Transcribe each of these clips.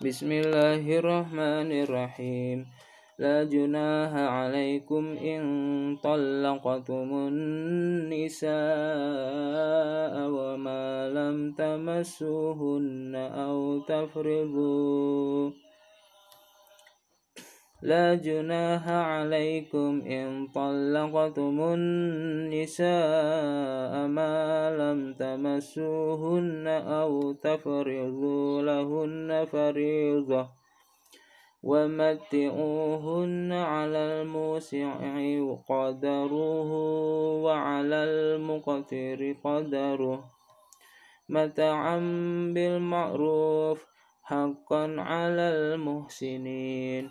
بسم الله الرحمن الرحيم لا جناح عليكم إن طلقتم النساء وما لم تمسوهن أو تفرضوا لا جناح عليكم إن طلقتم النساء ما لم تمسوهن أو تفرضوا لهن فريضة ومتعوهن على الموسع قدره وعلى المقتر قدره متاعا بالمعروف حقا على المحسنين.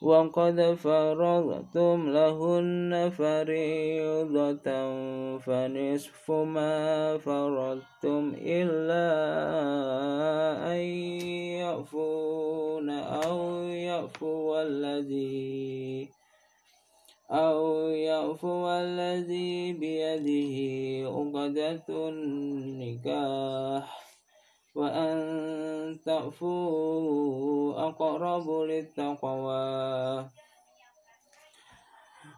وقد فرضتم لهن فريضة فنصف ما فرضتم إلا أن يعفون أو يعفو الذي أو يعفو الذي بيده عقدة النكاح وأن تعفوا أقرب للتقوى.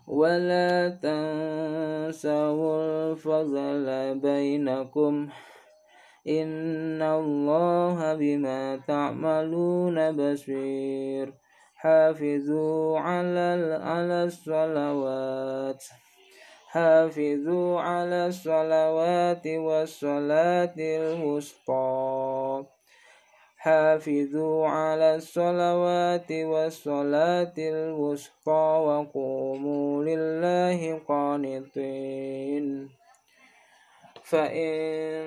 ولا تنسوا الفضل بينكم. إن الله بما تعملون بصير. حافظوا على على الصلوات. حافظوا على الصلوات والصلاة الوسطى. حافظوا على الصلوات والصلاة الوسطى وقوموا لله قانطين. فإن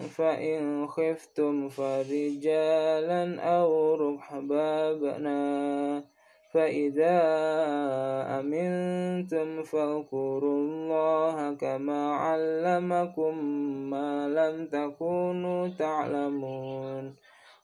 فإن خفتم فرجالا أو ركبانا فإذا أمنتم فاذكروا الله كما علمكم ما لم تكونوا تعلمون.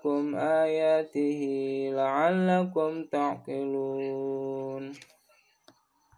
لكم آياته لعلكم تعقلون.